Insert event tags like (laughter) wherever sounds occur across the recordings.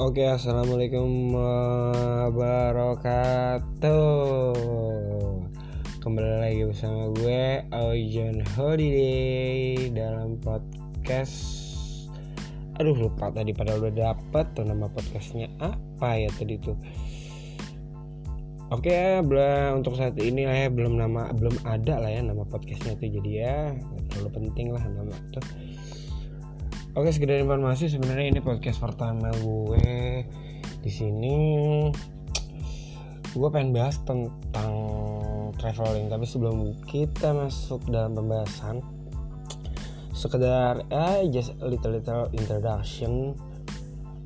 Oke, assalamualaikum wabarakatuh. Kembali lagi bersama gue Ojan Holiday dalam podcast. Aduh lupa tadi pada udah dapet tuh nama podcastnya apa ya tadi tuh. Oke belum untuk saat ini lah ya belum nama belum ada lah ya nama podcastnya tuh jadi ya terlalu penting lah nama tuh. Oke sekedar informasi sebenarnya ini podcast pertama gue di sini. Gue pengen bahas tentang traveling tapi sebelum kita masuk dalam pembahasan sekedar eh just a little little introduction.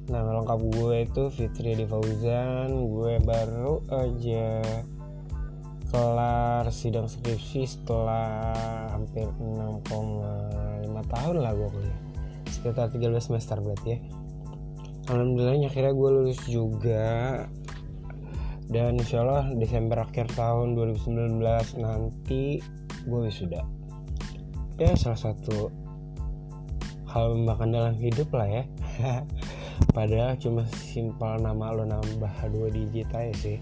Nama lengkap gue itu Fitri Fauzan. Gue baru aja kelar sidang skripsi setelah hampir 6,5 tahun lah gue kuliah sekitar 13 semester berarti ya. Alhamdulillah akhirnya gue lulus juga. Dan insya Allah Desember akhir tahun 2019 nanti gue wisuda. Ya salah satu hal membanggakan dalam hidup lah ya. (laughs) Padahal cuma simpel nama lo nambah dua digit aja sih.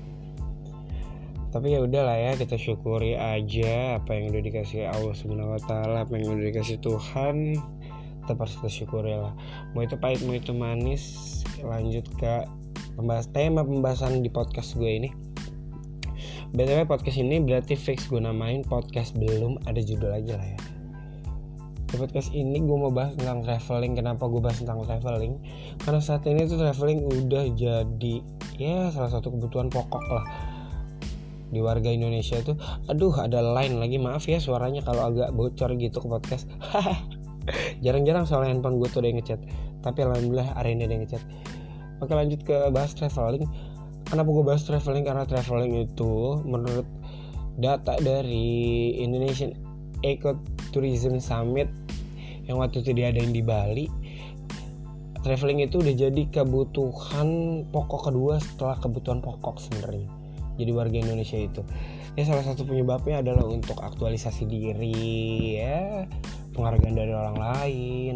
Tapi ya udahlah ya kita syukuri aja apa yang udah dikasih Allah subhanahu wa taala apa yang udah dikasih Tuhan tetap harus kita syukuri lah. Mau itu pahit mau itu manis lanjut ke pembahas tema pembahasan di podcast gue ini. Btw podcast ini berarti fix gue namain podcast belum ada judul aja lah ya. Di podcast ini gue mau bahas tentang traveling kenapa gue bahas tentang traveling. Karena saat ini tuh traveling udah jadi ya salah satu kebutuhan pokok lah. Di warga Indonesia itu aduh ada line lagi maaf ya suaranya kalau agak bocor gitu ke podcast (laughs) jarang-jarang soal handphone gue tuh ada yang ngechat. Tapi alhamdulillah hari ini ada yang ngechat. Oke lanjut ke bahas traveling. Kenapa gue bahas traveling? Karena traveling itu menurut data dari Indonesian Ecotourism Summit yang waktu itu diadain di Bali traveling itu udah jadi kebutuhan pokok kedua setelah kebutuhan pokok sebenarnya. Jadi warga Indonesia itu ya salah satu penyebabnya adalah untuk aktualisasi diri ya. Penghargaan dari orang lain.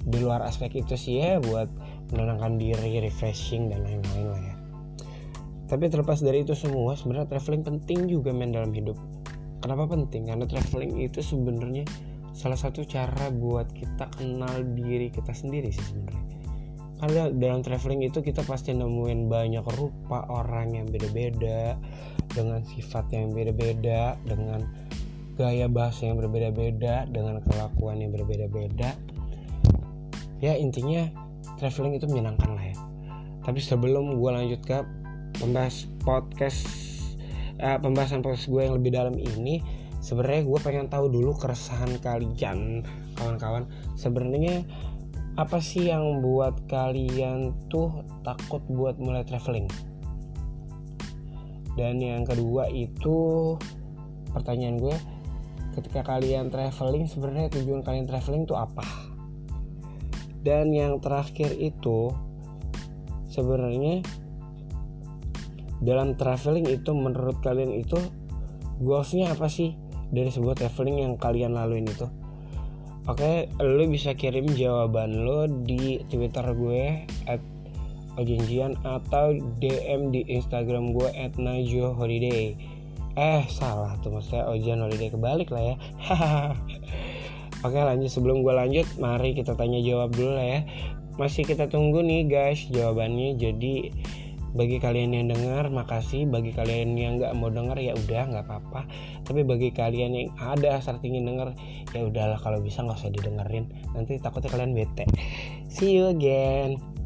Di luar aspek itu sih ya buat menenangkan diri refreshing dan lain-lain lah ya. Tapi terlepas dari itu semua sebenarnya traveling penting juga men dalam hidup. Kenapa penting? Karena traveling itu sebenarnya salah satu cara buat kita kenal diri kita sendiri sih sebenarnya karena dalam traveling itu kita pasti nemuin banyak rupa orang yang beda-beda dengan sifat yang beda-beda dengan gaya bahasa yang berbeda-beda dengan kelakuan yang berbeda-beda. Ya intinya traveling itu menyenangkan lah ya. Tapi sebelum gue lanjut ke pembahas podcast eh, pembahasan podcast gue yang lebih dalam ini sebenarnya gue pengen tahu dulu keresahan kalian kawan-kawan. Sebenarnya apa sih yang buat kalian tuh takut buat mulai traveling? Dan yang kedua itu pertanyaan gue ketika kalian traveling sebenarnya tujuan kalian traveling itu apa? Dan yang terakhir itu sebenarnya dalam traveling itu menurut kalian itu goalsnya apa sih dari sebuah traveling yang kalian laluin itu Oke, lo bisa kirim jawaban lo di Twitter gue at ojenjian atau DM di Instagram gue at Najo Holiday. Eh salah tuh maksudnya Ojan holiday kebalik lah ya. (laughs) Oke lanjut sebelum gue lanjut mari kita tanya jawab dulu lah ya. Masih kita tunggu nih guys jawabannya. Jadi bagi kalian yang dengar makasih. Bagi kalian yang nggak mau dengar ya udah nggak apa-apa. Tapi bagi kalian yang ada asal ingin denger ya udahlah kalau bisa nggak usah didengerin. Nanti takutnya kalian bete. See you again